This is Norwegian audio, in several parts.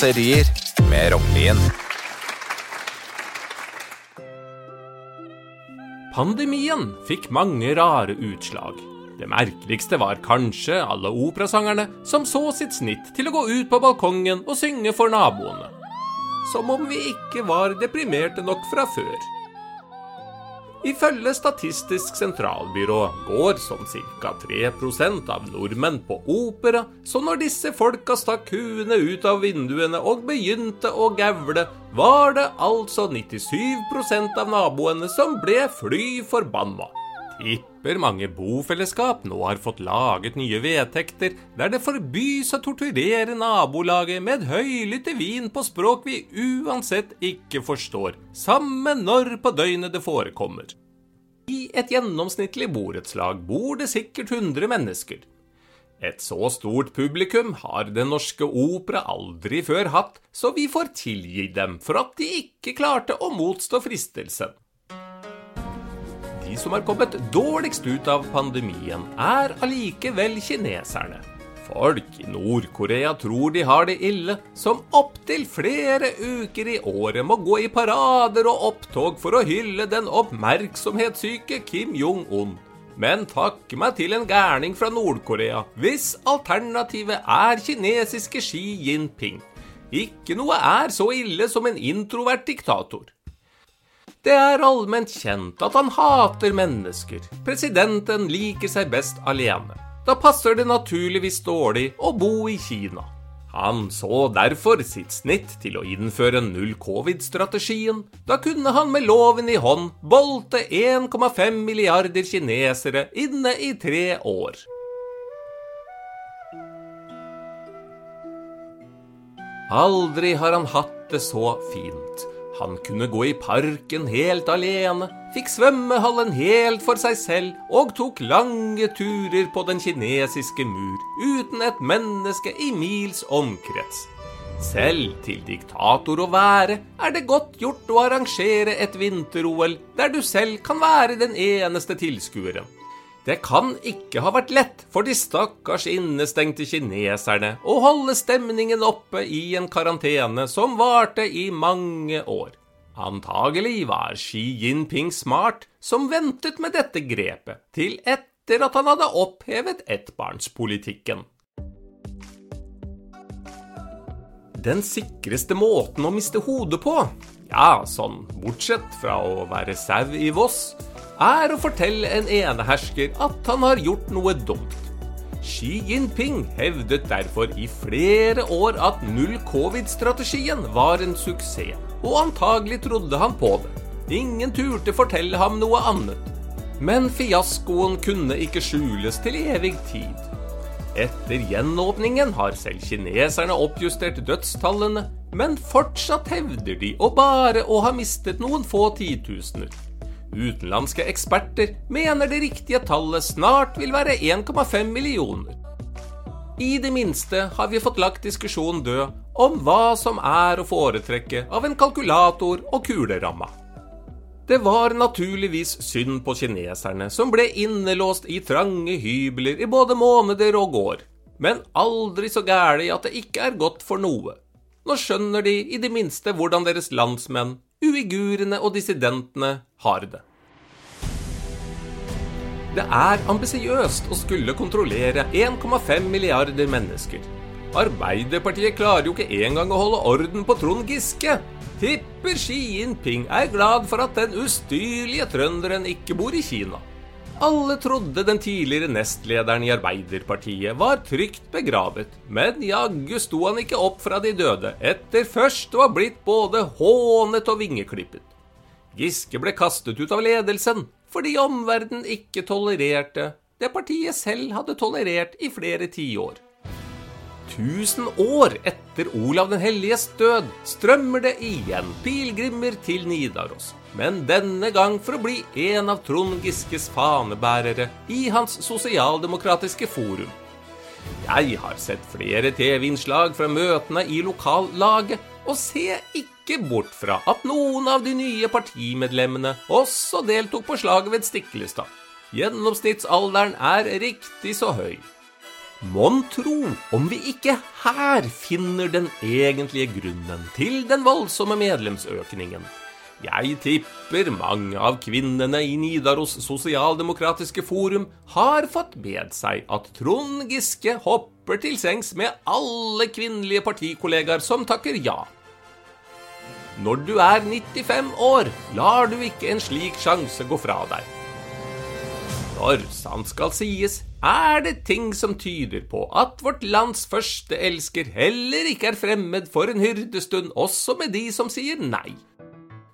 raserier med Rognlien. Pandemien fikk mange rare utslag. Det merkeligste var kanskje alle operasangerne som så sitt snitt til å gå ut på balkongen og synge for naboene. Som om vi ikke var deprimerte nok fra før. Ifølge Statistisk sentralbyrå går som ca. 3% av nordmenn på opera, så når disse folka stakk huene ut av vinduene og begynte å gavle, var det altså 97% av naboene som ble fly forbanna. Tipper mange bofellesskap nå har fått laget nye vedtekter der det forbys å torturere nabolaget med høylytt vin på språk vi uansett ikke forstår, samme når på døgnet det forekommer. I et gjennomsnittlig borettslag bor det sikkert 100 mennesker. Et så stort publikum har Den Norske Opera aldri før hatt, så vi får tilgi dem for at de ikke klarte å motstå fristelsen. De som har kommet dårligst ut av pandemien, er allikevel kineserne. Folk i Nord-Korea tror de har det ille, som opptil flere uker i året må gå i parader og opptog for å hylle den oppmerksomhetssyke Kim Jong-un. Men takk meg til en gærning fra Nord-Korea, hvis alternativet er kinesiske Xi Jinping. Ikke noe er så ille som en introvert diktator. Det er allment kjent at han hater mennesker. Presidenten liker seg best alene. Da passer det naturligvis dårlig å bo i Kina. Han så derfor sitt snitt til å innføre null covid-strategien. Da kunne han med loven i hånd bolte 1,5 milliarder kinesere inne i tre år. Aldri har han hatt det så fint. Han kunne gå i parken helt alene, fikk svømmehallen helt for seg selv og tok lange turer på den kinesiske mur uten et menneske i mils omkrets. Selv til diktator å være er det godt gjort å arrangere et vinter-OL der du selv kan være den eneste tilskueren. Det kan ikke ha vært lett for de stakkars innestengte kineserne å holde stemningen oppe i en karantene som varte i mange år. Antagelig var Xi Jinping smart som ventet med dette grepet til etter at han hadde opphevet ettbarnspolitikken. Den sikreste måten å miste hodet på, ja, sånn bortsett fra å være sau i Voss, er å fortelle en enehersker at han har gjort noe dumt. Xi Jinping hevdet derfor i flere år at null covid-strategien var en suksess, og antagelig trodde han på det. Ingen turte fortelle ham noe annet. Men fiaskoen kunne ikke skjules til evig tid. Etter gjenåpningen har selv kineserne oppjustert dødstallene, men fortsatt hevder de å bare å ha mistet noen få titusener. Utenlandske eksperter mener det riktige tallet snart vil være 1,5 millioner. I det minste har vi fått lagt diskusjonen død om hva som er å foretrekke av en kalkulator og kuleramma. Det var naturligvis synd på kineserne, som ble innelåst i trange hybler i både måneder og år, men aldri så gæli at det ikke er godt for noe. Nå skjønner de i det minste hvordan deres landsmenn, uigurene og dissidentene har det. Det er ambisiøst å skulle kontrollere 1,5 milliarder mennesker. Arbeiderpartiet klarer jo ikke engang å holde orden på Trond Giske. Tipper Xi Jinping er glad for at den ustyrlige trønderen ikke bor i Kina. Alle trodde den tidligere nestlederen i Arbeiderpartiet var trygt begravet, men jaggu sto han ikke opp fra de døde, etter først å ha blitt både hånet og vingeklippet. Giske ble kastet ut av ledelsen, fordi omverdenen ikke tolererte det partiet selv hadde tolerert i flere tiår. Tusen år etter Olav den helliges død strømmer det igjen pilegrimer til Nidaros, men denne gang for å bli en av Trond Giskes fanebærere i hans sosialdemokratiske forum. Jeg har sett flere TV-innslag fra møtene i lokallaget, og ser ikke bort fra at noen av de nye partimedlemmene også deltok på slaget ved Stiklestad. Gjennomsnittsalderen er riktig så høy. Mon tro om vi ikke her finner den egentlige grunnen til den voldsomme medlemsøkningen. Jeg tipper mange av kvinnene i Nidaros sosialdemokratiske forum har fått med seg at Trond Giske hopper til sengs med alle kvinnelige partikollegaer som takker ja. Når du er 95 år, lar du ikke en slik sjanse gå fra deg. Når sant skal sies, er det ting som tyder på at vårt lands første elsker heller ikke er fremmed for en hyrdestund, også med de som sier nei.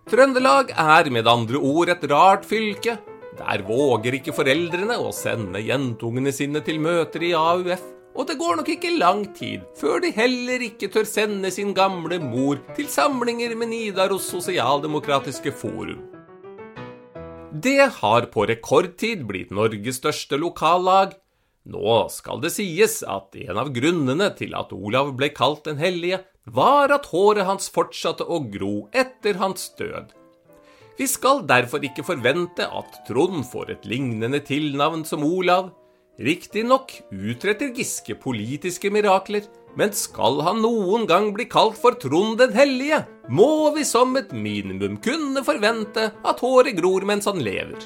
Trøndelag er med andre ord et rart fylke. Der våger ikke foreldrene å sende jentungene sine til møter i AUF, og det går nok ikke lang tid før de heller ikke tør sende sin gamle mor til samlinger med Nidaros Sosialdemokratiske Forum. Det har på rekordtid blitt Norges største lokallag. Nå skal det sies at en av grunnene til at Olav ble kalt den hellige, var at håret hans fortsatte å gro etter hans død. Vi skal derfor ikke forvente at Trond får et lignende tilnavn som Olav. Riktignok utretter Giske politiske mirakler, men skal han noen gang bli kalt for Trond den hellige, må vi som et minimum kunne forvente at håret gror mens han lever.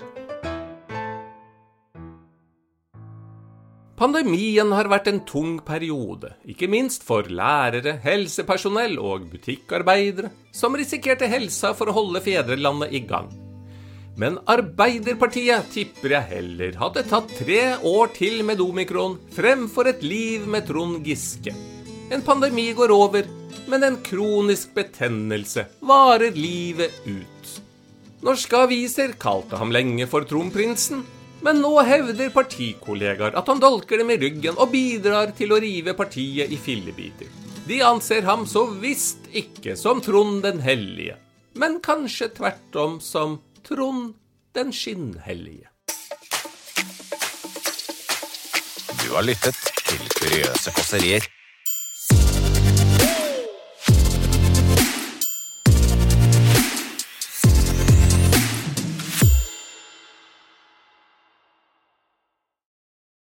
Pandemien har vært en tung periode, ikke minst for lærere, helsepersonell og butikkarbeidere, som risikerte helsa for å holde fedrelandet i gang. Men Arbeiderpartiet tipper jeg heller hadde tatt tre år til med omikron fremfor et liv med Trond Giske. En pandemi går over, men en kronisk betennelse varer livet ut. Norske aviser kalte ham lenge for Tronprinsen, men nå hevder partikollegaer at han dolker dem i ryggen og bidrar til å rive partiet i fillebiter. De anser ham så visst ikke som Trond den hellige, men kanskje tvert om som Trond den skinnhellige. Du har lyttet til Kuriøse kåserier